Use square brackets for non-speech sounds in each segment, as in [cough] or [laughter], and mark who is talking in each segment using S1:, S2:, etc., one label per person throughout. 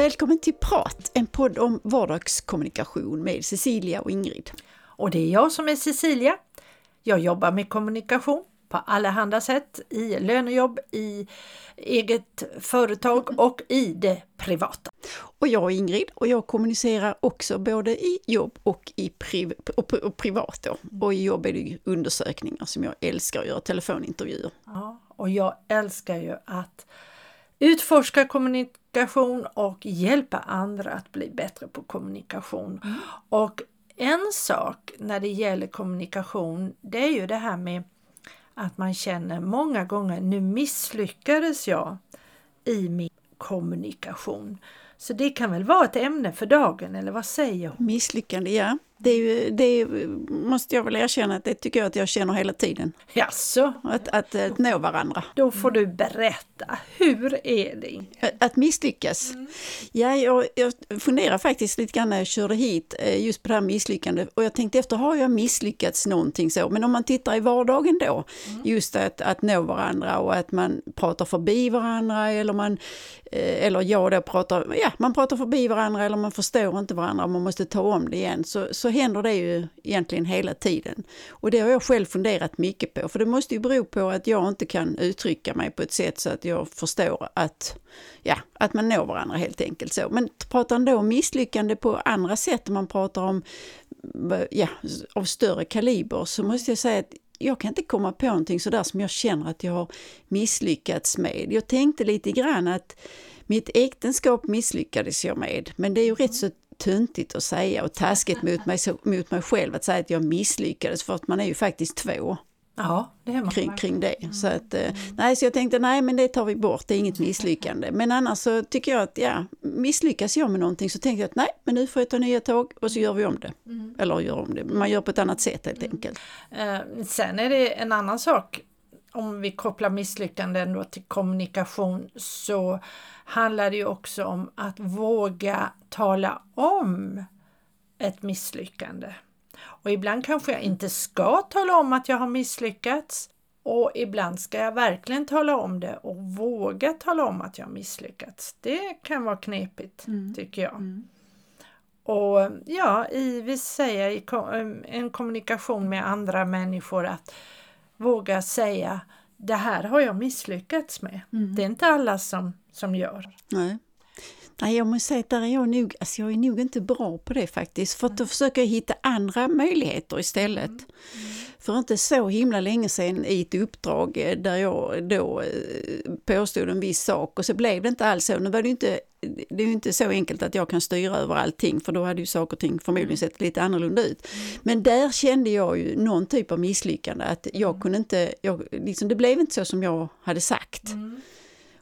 S1: Välkommen till Prat, en podd om vardagskommunikation med Cecilia och Ingrid.
S2: Och det är jag som är Cecilia. Jag jobbar med kommunikation på allehanda sätt i lönejobb, i eget företag och i det privata.
S1: Och jag är Ingrid och jag kommunicerar också både i jobb och i priv och, och privat. Då. Och i jobb är det undersökningar som jag älskar att göra, telefonintervjuer.
S2: Ja, och jag älskar ju att utforska kommunikation och hjälpa andra att bli bättre på kommunikation. Mm. Och en sak när det gäller kommunikation, det är ju det här med att man känner många gånger, nu misslyckades jag i min kommunikation. Så det kan väl vara ett ämne för dagen, eller vad säger hon?
S1: Misslyckande, ja. Det, ju, det måste jag väl erkänna att det tycker jag att jag känner hela tiden.
S2: Jaså?
S1: Att, att, att nå varandra.
S2: Då får du berätta, hur är det?
S1: Att misslyckas? Mm. Ja, jag, jag funderar faktiskt lite grann när jag körde hit eh, just på det här misslyckandet och jag tänkte efter, har jag misslyckats någonting så? Men om man tittar i vardagen då, mm. just att, att nå varandra och att man pratar förbi varandra eller man, eh, eller jag då pratar, ja man pratar förbi varandra eller man förstår inte varandra och man måste ta om det igen. Så, så händer det ju egentligen hela tiden. Och det har jag själv funderat mycket på, för det måste ju bero på att jag inte kan uttrycka mig på ett sätt så att jag förstår att, ja, att man når varandra helt enkelt. så. Men pratar man då om misslyckande på andra sätt, om man pratar om ja, av större kaliber, så måste jag säga att jag kan inte komma på någonting sådär som jag känner att jag har misslyckats med. Jag tänkte lite grann att mitt äktenskap misslyckades jag med, men det är ju rätt så töntigt att säga och taskigt mot mig, mot mig själv att säga att jag misslyckades för att man är ju faktiskt två.
S2: Ja, det
S1: kring, kring det. Så, att, eh, nej, så jag tänkte nej men det tar vi bort, det är inget misslyckande. Men annars så tycker jag att ja, misslyckas jag med någonting så tänker jag att nej men nu får jag ta nya tag och så gör vi om det. Mm. Eller gör om det, man gör på ett annat sätt helt mm. enkelt.
S2: Eh, sen är det en annan sak om vi kopplar misslyckanden då till kommunikation så handlar det ju också om att våga tala om ett misslyckande. Och ibland kanske jag inte ska tala om att jag har misslyckats och ibland ska jag verkligen tala om det och våga tala om att jag har misslyckats. Det kan vara knepigt mm. tycker jag. Mm. Och ja, i, vi säger i en kommunikation med andra människor att våga säga det här har jag misslyckats med. Mm. Det är inte alla som, som gör.
S1: Nej. Nej, jag måste säga att där är jag, nog, alltså jag är nog inte bra på det faktiskt. För att då försöker jag hitta andra möjligheter istället. Mm. För inte så himla länge sedan i ett uppdrag eh, där jag då eh, påstod en viss sak och så blev det inte alls så. Nu var det inte, det är ju inte så enkelt att jag kan styra över allting för då hade ju saker och ting förmodligen sett lite annorlunda ut. Men där kände jag ju någon typ av misslyckande att jag mm. kunde inte, jag, liksom, det blev inte så som jag hade sagt. Mm.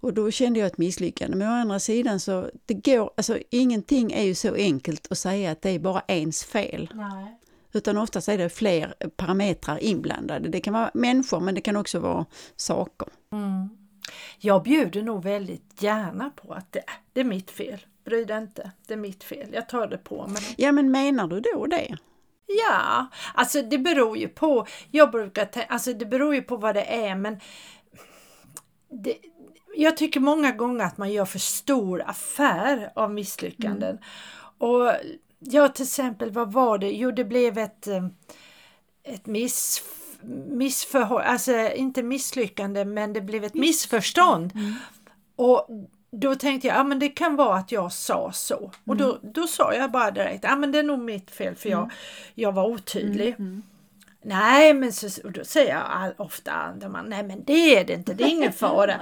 S1: Och då kände jag ett misslyckande. Men å andra sidan så, det går, alltså ingenting är ju så enkelt att säga att det är bara ens fel. Nej. Utan oftast är det fler parametrar inblandade. Det kan vara människor men det kan också vara saker. Mm.
S2: Jag bjuder nog väldigt gärna på att det, det är mitt fel. Bry dig inte, det är mitt fel. Jag tar det på mig.
S1: Ja men menar du då det?
S2: Ja, alltså det beror ju på. Jag brukar alltså det beror ju på vad det är men det, jag tycker många gånger att man gör för stor affär av misslyckanden. Mm. Och ja, till exempel, vad var det? Jo, det blev ett, eh, ett miss, missförhållande, alltså inte misslyckande, men det blev ett missförstånd. Mm. Och då tänkte jag, ja men det kan vara att jag sa så. Och då, mm. då sa jag bara direkt, ja men det är nog mitt fel för jag, mm. jag var otydlig. Mm, mm. Nej, men så, då säger jag all, ofta andra nej men det är det inte, det är ingen [laughs] fara.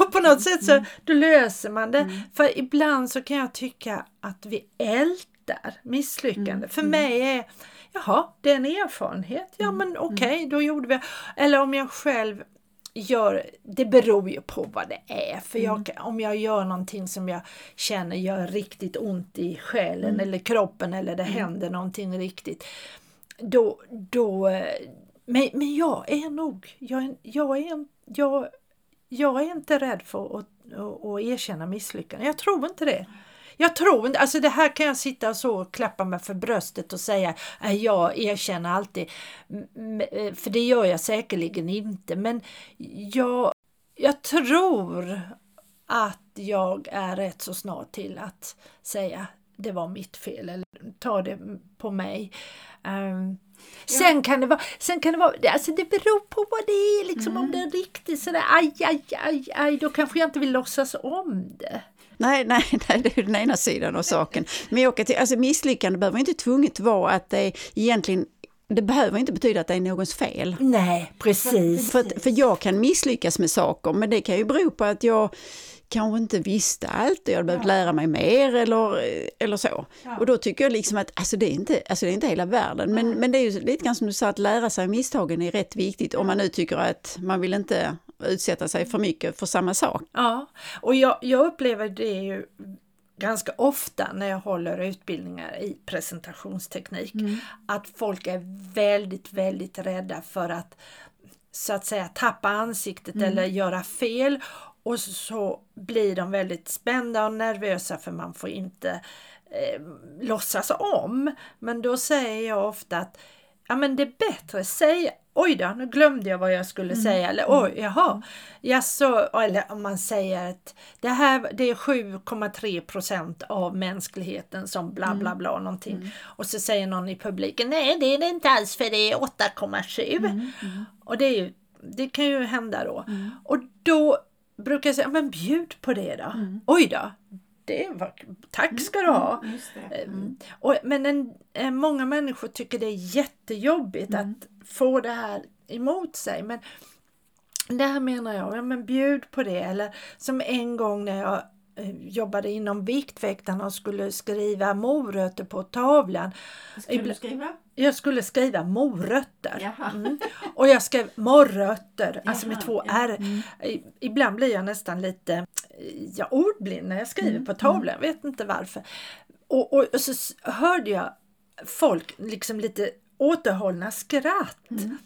S2: och på något sätt så mm. då löser man det. Mm. För ibland så kan jag tycka att vi ältar misslyckande. Mm. För mig är, jaha, det är en erfarenhet. Ja men okej, okay, då gjorde vi. Eller om jag själv gör, det beror ju på vad det är. För jag, om jag gör någonting som jag känner gör riktigt ont i själen mm. eller kroppen eller det mm. händer någonting riktigt då, då men, men jag är nog, jag, jag, är, jag, jag är inte rädd för att, att, att erkänna misslyckanden. Jag tror inte det. Jag tror inte, alltså det här kan jag sitta så och klappa mig för bröstet och säga att jag erkänner alltid. För det gör jag säkerligen inte. Men jag, jag tror att jag är rätt så snart till att säga det var mitt fel eller ta det på mig. Um, Sen, kan det vara, sen kan det vara, alltså det beror på vad det är, liksom, mm. om det är riktigt sådär aj, aj, aj, aj, då kanske jag inte vill låtsas om det.
S1: Nej, nej, [laughs] nej, det är den ena sidan av saken. Men jag till, alltså misslyckande behöver inte tvunget vara att det egentligen det behöver inte betyda att det är någons fel.
S2: Nej, precis.
S1: För, för jag kan misslyckas med saker, men det kan ju bero på att jag kanske inte visste allt och jag hade behövt ja. lära mig mer eller, eller så. Ja. Och då tycker jag liksom att alltså det, är inte, alltså det är inte hela världen. Men, men det är ju lite grann som du sa, att lära sig misstagen är rätt viktigt om man nu tycker att man vill inte utsätta sig för mycket för samma sak.
S2: Ja, och jag, jag upplever det ju ganska ofta när jag håller utbildningar i presentationsteknik mm. att folk är väldigt, väldigt rädda för att så att säga tappa ansiktet mm. eller göra fel och så blir de väldigt spända och nervösa för man får inte eh, låtsas om. Men då säger jag ofta att ja, men det är bättre att säga Oj då, nu glömde jag vad jag skulle mm. säga. Eller oj, jaha. Ja, så, eller om man säger att det här det är 7,3 procent av mänskligheten som bla bla mm. bla någonting. Mm. Och så säger någon i publiken, nej det är det inte alls för det är 8,7. Mm. Mm. Och det, är ju, det kan ju hända då. Mm. Och då brukar jag säga, men bjud på det då. Mm. Oj då, det var, tack ska du ha. Mm, mm. Och, men en, en, många människor tycker det är jättejobbigt mm. att få det här emot sig. Men det här menar jag, ja, men bjud på det. Eller som en gång när jag Eh, jobbade inom Viktväktarna och skulle skriva morötter på tavlan.
S1: Skulle du skriva?
S2: Jag skulle skriva morötter. Mm. Och jag skrev morrötter, Jaha, alltså med två R. Mm. Ibland blir jag nästan lite ja, ordblind när jag skriver mm. på tavlan, jag vet inte varför. Och, och, och, så hörde jag folk liksom lite återhållna skratt. Mm.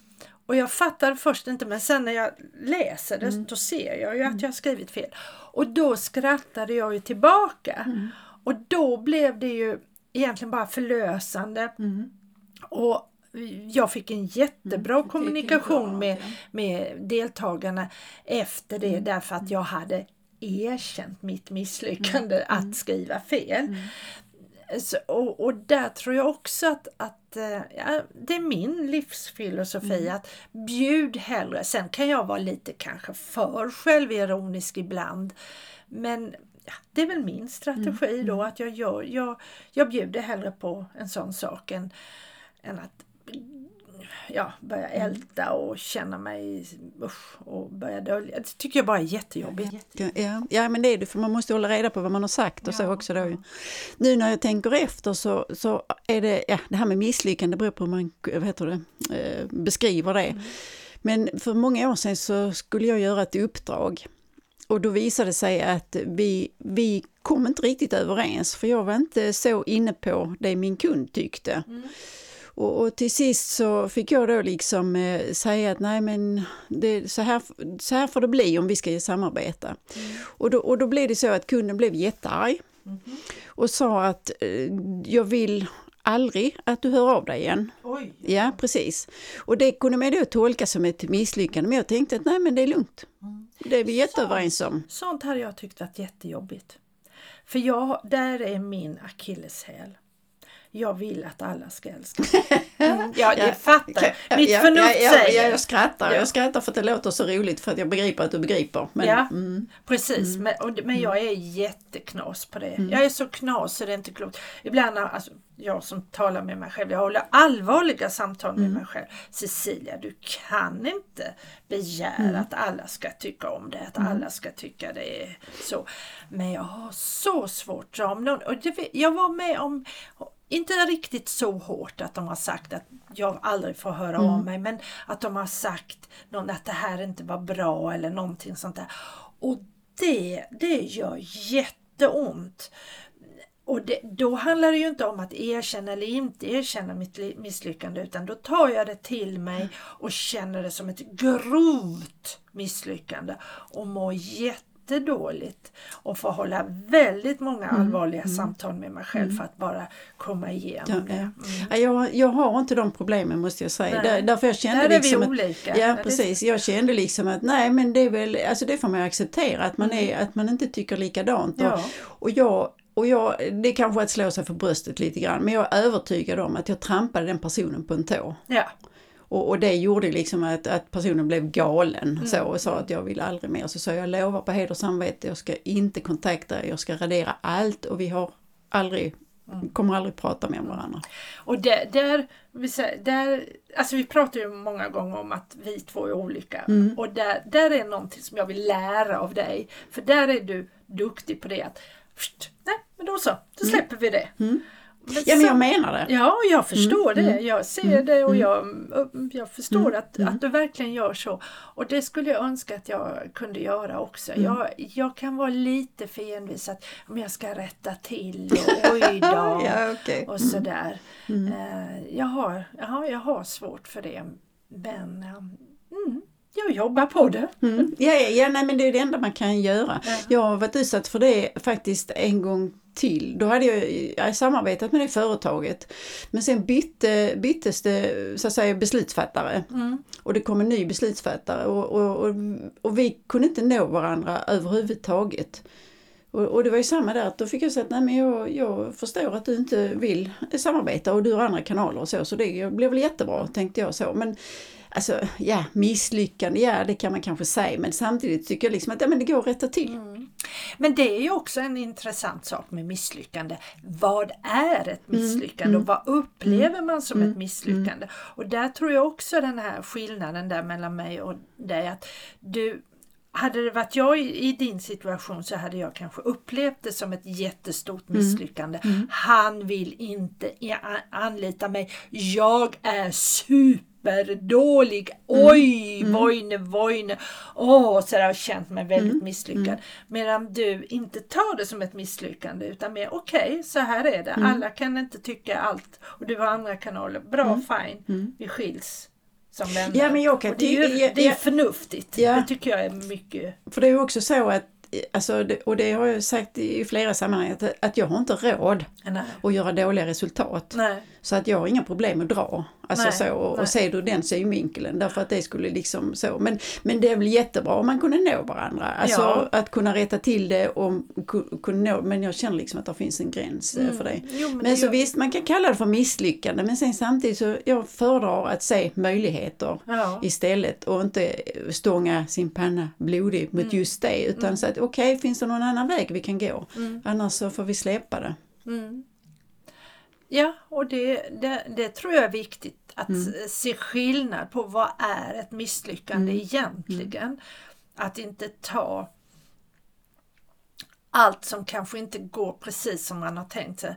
S2: Och jag fattar först inte men sen när jag läser det mm. då ser jag ju att mm. jag har skrivit fel. Och då skrattade jag ju tillbaka. Mm. Och då blev det ju egentligen bara förlösande. Mm. Och jag fick en jättebra mm, kommunikation med, med deltagarna efter det mm. därför att jag hade erkänt mitt misslyckande att skriva fel. Så, och, och, där tror jag också att, att eh, ja, det är min livsfilosofi mm. att bjud hellre. Sen kan jag vara lite kanske för självironisk ibland. Men ja, det är väl min strategi mm. då mm. att jag, gör, jag, jag bjuder hellre på en sån sak än, än att ja, börja älta och känna mig usch, och börja dölja. Det tycker jag bara är jättejobbigt.
S1: Ja, ja men det är det, för man måste hålla reda på vad man har sagt och ja. så också. Då. Nu när jag tänker efter så, så är det, ja, det här med misslyckande beror på hur man vad heter det, eh, beskriver det. Mm. Men för många år sedan så skulle jag göra ett uppdrag och då visade det sig att vi, vi kom inte riktigt överens för jag var inte så inne på det min kund tyckte. Mm. Och, och, till sist så fick jag då liksom eh, säga att nej men det, så, här, så här får det bli om vi ska samarbeta. Mm. Och, då, och då blev det så att kunden blev jättearg mm. och sa att eh, jag vill aldrig att du hör av dig igen.
S2: Oj.
S1: Ja, precis. Och det kunde man då tolka som ett misslyckande, men jag tänkte att nej men det är lugnt. Mm. Det är vi jätteöverens om.
S2: Sånt hade jag tyckt varit jättejobbigt. För jag, där är min akilleshäl jag vill att alla ska älska [laughs] mm, Ja, det fattar jag. Mitt ja, förnuft ja, ja, säger.
S1: Ja, jag skrattar. Jag skrattar för att det låter så roligt för att jag begriper att du begriper.
S2: Men, ja, mm. precis. Mm. Men, men jag är jätteknas på det. Mm. Jag är så knas så det är inte klokt. Ibland, alltså, jag som talar med mig själv, jag håller allvarliga samtal med mm. mig själv. Cecilia, du kan inte begära mm. att alla ska tycka om det, att mm. alla ska tycka det är så. Men jag har så svårt, om någon, och jag var med om inte riktigt så hårt att de har sagt att jag aldrig får höra mm. av mig men att de har sagt någon, att det här inte var bra eller någonting sånt där. Och det, det gör jätteont. Och det, då handlar det ju inte om att erkänna eller inte erkänna mitt misslyckande utan då tar jag det till mig och känner det som ett grovt misslyckande och mår jätte jättedåligt och får hålla väldigt många
S1: Mm,
S2: allvarliga samtal med mig själv för att bara komma igenom
S1: Ja,
S2: det.
S1: ja.
S2: Mm.
S1: Ja, Jag, jag har inte de problemen måste jag säga. Där, därför jag kände
S2: Där är vi
S1: liksom att,
S2: olika.
S1: Ja
S2: Ja,
S1: precis, jag kände liksom att nej men det är väl, alltså det får man acceptera att man, är, att man inte tycker likadant.
S2: Mm. Ja.
S1: Och, och jag och jag, det är kanske att slå sig för bröstet lite grann men jag är övertygad om att jag trampade den personen på en tå.
S2: Ja.
S1: Och, och det gjorde liksom att, att personen blev galen
S2: Mm.
S1: så och sa att jag vill aldrig mer. Så sa jag lovar på heder och samvete, jag ska inte kontakta er, jag ska radera allt och vi har aldrig,
S2: Mm.
S1: kommer aldrig prata med varandra.
S2: Och där, där, där, alltså vi pratar ju många gånger om att vi två är olika.
S1: Mm.
S2: Och där, där är någonting som jag vill lära av dig. För där är du duktig på det att, "Pst, nej men då så, då släpper vi det.
S1: Mm.
S2: Men
S1: Ja men jag menar det.
S2: Ja, jag förstår
S1: Mm,
S2: det. Jag ser det och jag, jag förstår att, att du verkligen gör så. Och det skulle jag önska att jag kunde göra också. Jag, jag kan vara lite för envis att om jag ska rätta till [laughs] och oj då.
S1: Ja, okej.
S2: Och sådär. Eh, jag, har, ja, jag har svårt för det. Men mm, jag jobbar på det.
S1: Mm. Ja, ja, ja, nej men det är det enda man kan göra.
S2: Ja.
S1: Jag har varit utsatt för det faktiskt en gång till. Då hade jag, jag samarbetat med det företaget. Men sen bytte, byttes det så att säga beslutsfattare.
S2: Mm.
S1: Och det kom en ny beslutsfattare och, och, och, och vi kunde inte nå varandra överhuvudtaget. Och, och det var ju samma där, att då fick jag säga att nej men jag, jag förstår att du inte vill samarbeta och du har andra kanaler och så, så det blev väl jättebra tänkte jag så. Men alltså ja, misslyckande, ja det kan man kanske säga. Men samtidigt tycker jag liksom att ja, men det går att rätta till.
S2: Men det är ju också en intressant sak med misslyckande. Vad är ett misslyckande? Och vad upplever man som ett misslyckande? Och där tror jag också den här skillnaden där mellan mig och dig att du hade det varit jag i, din situation så hade jag kanske upplevt det som ett jättestort misslyckande. Han vill inte anlita mig. Jag är superdålig. Oj, vojne, vojne. Åh, så där har jag känt mig väldigt misslyckad. Medan du inte tar det som ett misslyckande utan mer okej, så här är det. Alla kan inte tycka allt och du har andra kanaler. Bra, fine. Vi skiljs som vänner.
S1: Ja, men jag kan
S2: det är ju
S1: ty- ja,
S2: det är förnuftigt.
S1: Ja.
S2: Det tycker jag är mycket.
S1: För det är ju också så att, alltså, och det har jag sagt i flera sammanhang, att, att jag har inte råd
S2: Nej.
S1: att göra dåliga resultat.
S2: Nej.
S1: Så att jag har inga problem att dra. Alltså
S2: Nej,
S1: så, och,
S2: nej.
S1: och se det ur den synvinkeln. Därför att det skulle liksom så. Men, men det är väl jättebra om man kunde nå varandra. Alltså
S2: Ja.
S1: att kunna rätta till det och ku- kunna nå. Men jag känner liksom att det finns en gräns eh, för det.
S2: Mm. Jo, men
S1: Men
S2: det
S1: så
S2: gör-
S1: visst, man kan kalla det för misslyckande. Men sen samtidigt så jag föredrar att se möjligheter
S2: Ja.
S1: istället och inte stånga sin panna blodig mot just det. Utan så att okej, finns det någon annan väg vi kan gå? Annars så får vi släppa det.
S2: Mm. Ja, och det, det, det tror jag är viktigt att s- se skillnad på vad är ett misslyckande egentligen. Att inte ta allt som kanske inte går precis som man har tänkt sig.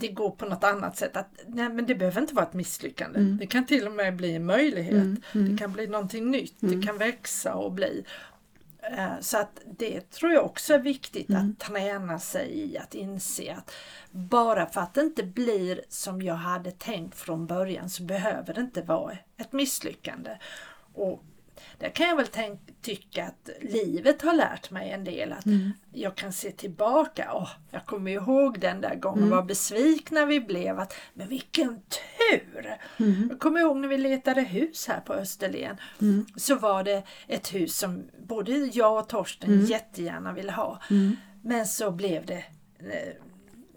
S2: Det går på något annat sätt. Att, nej, men det behöver inte vara ett misslyckande. Det kan till och med bli en möjlighet. Det kan bli någonting nytt. Det kan växa och bli. Eh, Så att det tror jag också är viktigt att träna sig i att inse att bara för att det inte blir som jag hade tänkt från början så behöver det inte vara ett misslyckande. Och där kan jag väl tänk, tycka att livet har lärt mig en del. Att Jag kan se tillbaka. Åh, jag kommer ihåg den där gången vad besvikna vi blev. Att, men vilken tur! Jag kommer ihåg när vi letade hus här på Österlen. Så var det ett hus som både jag och Torsten jättegärna ville ha. Men så blev det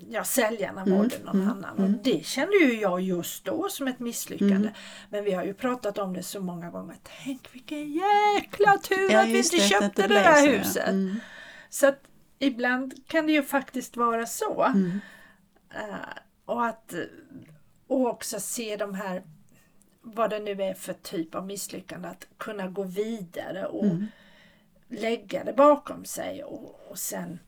S2: Ja, säljarna valde någon annan och det kände ju jag just då som ett misslyckande. Men vi har ju pratat om det så många gånger. Tänk vilken jäkla tur
S1: Ja,
S2: att vi inte
S1: det,
S2: köpte
S1: det
S2: det där
S1: så, ja.
S2: huset.
S1: Mm.
S2: Så att ibland kan det ju faktiskt vara så.
S1: Mm.
S2: Eh, och att och också se de här, vad det nu är för typ av misslyckande, att kunna gå vidare och
S1: Mm.
S2: lägga det bakom sig och, och sen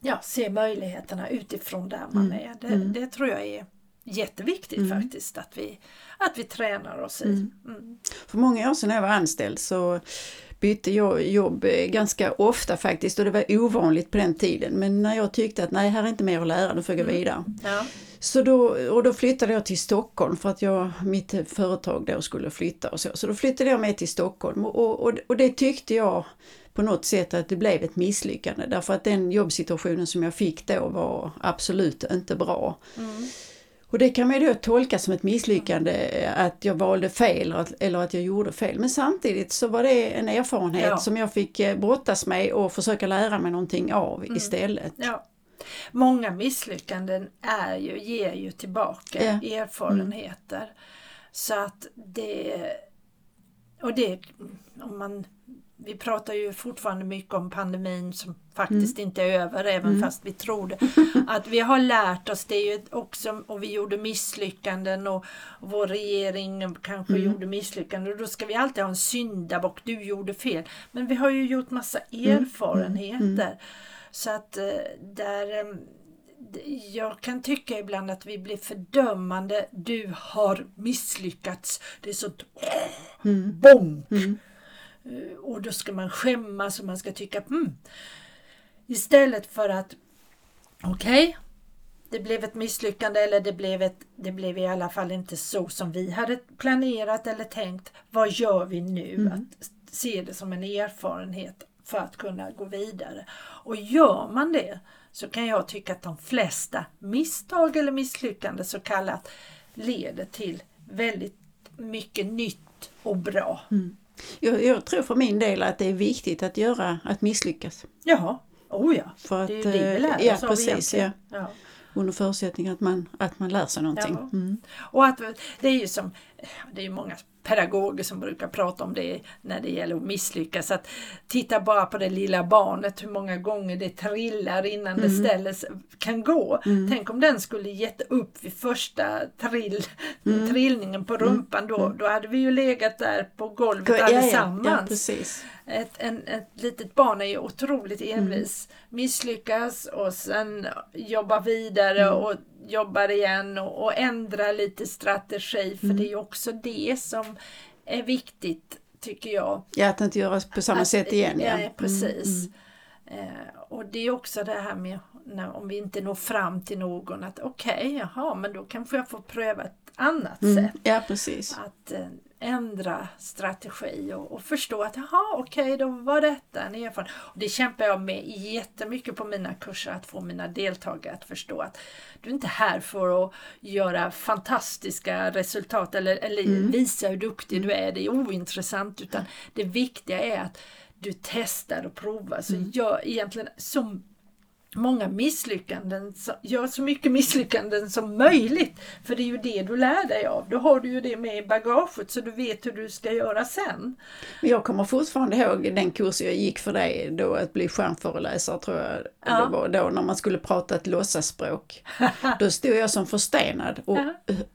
S2: ja, se möjligheterna utifrån där man
S1: Mm.
S2: är. Det, det tror jag är jätteviktigt faktiskt att vi, att vi tränar oss i. Mm.
S1: För många år sedan när jag var anställd så bytte jag jobb eh, ganska ofta faktiskt och det var ovanligt på den tiden. Men när jag tyckte att nej, här är inte mer att lära, nu får jag gå vidare.
S2: Ja.
S1: Så då, och då flyttade jag till Stockholm för att jag, mitt företag då skulle flytta och så. Så då flyttade jag med till Stockholm och, och, och det tyckte jag på något sätt att det blev ett misslyckande därför att den jobbsituationen som jag fick då var absolut inte bra.
S2: Mm.
S1: Och det kan man ju då tolka som ett misslyckande att jag valde fel eller att jag gjorde fel. Men samtidigt så var det en erfarenhet ja. som jag fick eh, brottas med och försöka lära mig någonting av mm. istället.
S2: Ja. Många misslyckanden är ju, ger ju tillbaka ja. erfarenheter. Mm. Så att det och det, om man vi pratar ju fortfarande mycket om pandemin som faktiskt mm. inte är över även mm. fast vi tror det. [laughs] Att vi har lärt oss det ju också och vi gjorde misslyckanden och, vår regering kanske mm. gjorde misslyckanden och då ska vi alltid ha en syndabock, du gjorde fel. Men vi har ju gjort massa mm. Mm. erfarenheter. Så att eh, där eh, jag kan tycka ibland att vi blir fördömande. Du har misslyckats. Det är så mm. bonk. Mm. Eh, och då ska man skämmas och man ska tycka mm. Istället för att okej, okay, det blev ett misslyckande eller det blev, ett, det blev i alla fall inte så som vi hade planerat eller tänkt. Vad gör vi nu? Mm. Att se det som en erfarenhet för att kunna gå vidare. Och gör man det så kan jag tycka att de flesta misstag eller misslyckanden så kallat leder till väldigt mycket nytt och bra.
S1: Mm. Jag, jag, tror för min del att det är viktigt att göra, att misslyckas.
S2: Jaha, oh ja. För att, det är ju det vi lär
S1: oss ja, precis, ja. ja. Under förutsättning att man, att man lär sig någonting. Ja.
S2: Mm. Och att det är ju som, det är många pedagoger som brukar prata om det när det gäller att misslyckas. Att titta bara på det lilla barnet, hur många gånger det trillar innan mm. det ställs, kan gå. Mm. Tänk om den skulle gett upp vid första trill, mm. trillningen på rumpan. Då, mm. då hade vi ju legat där på golvet ja, allesammans.
S1: Ja,
S2: ja, ett, en, ett litet barn är ju otroligt envis. Mm. Misslyckas och sen jobba vidare mm. och jobbar igen och, och ändrar lite strategi för mm. det är också det som är viktigt tycker jag.
S1: Ja, att inte göra på samma att, sätt igen.
S2: Ja, ja precis. Mm. Eh, och det är också det här med när, om vi inte når fram till någon att okej, okay, jaha, men då kanske jag får pröva ett annat mm. sätt.
S1: Ja, precis.
S2: Att eh, ändra strategi och, och förstå att jaha okej okay, då var detta en erfarenhet. Och det kämpar jag med jättemycket på mina kurser att få mina deltagare att förstå att du är inte här för att göra fantastiska resultat eller, eller mm. visa hur duktig du är. Det är ointressant utan det viktiga är att du testar och provar. Så mm. gör egentligen som många misslyckanden, gör så mycket misslyckanden som möjligt. För det är ju det du lär dig av. Då har du ju det med i bagaget så du vet hur du ska göra sen.
S1: Jag kommer fortfarande ihåg den kurs jag gick för dig då att bli stjärnföreläsare tror jag ja. det var då när man skulle prata ett låtsaspråk. [laughs] då stod jag som förstenad och,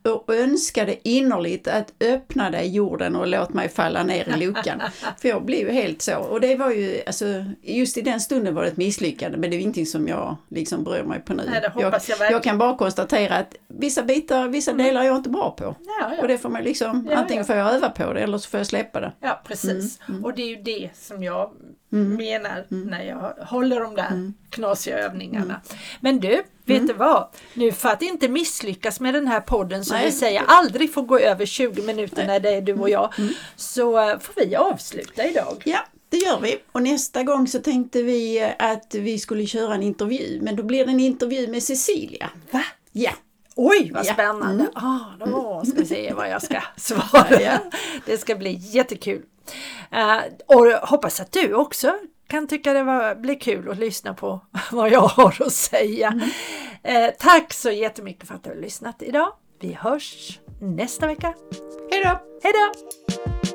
S1: och önskade innerligt att öppna dig jorden och låt mig falla ner i luckan. [laughs] för jag blev helt så och det var ju alltså just i den stunden var det ett misslyckande men det är ingenting som som jag liksom bryr mig på nu.
S2: Nej, jag,
S1: jag, jag, kan bara konstatera att vissa bitar, vissa mm. delar är jag inte bra på.
S2: Ja, ja.
S1: Och det får man liksom, ja, antingen får jag öva på det eller så får jag släppa det.
S2: Ja precis. Mm. Mm. Och det är ju det som jag mm. menar mm. när jag håller de där mm. knasiga övningarna. Mm. Men du, vet du vad? Nu för att inte misslyckas med den här podden som Nej. vi säger aldrig får gå över 20 minuter Nej. när det är du och jag. Så eh, får vi avsluta idag.
S1: Ja. Det gör vi. Och nästa gång så tänkte vi att vi skulle köra en intervju, men då blir det en intervju med Cecilia.
S2: Va?
S1: Ja.
S2: Oj vad spännande! Ja. Mm. Ah, då ska vi se vad jag ska [laughs] svara. Ja. Det ska bli jättekul. Uh, och hoppas att du också kan tycka det var, blir kul att lyssna på [laughs] vad jag har att säga. Mm. Uh, tack så jättemycket för att du har lyssnat idag. Vi hörs nästa vecka.
S1: Hej då!
S2: Hej då!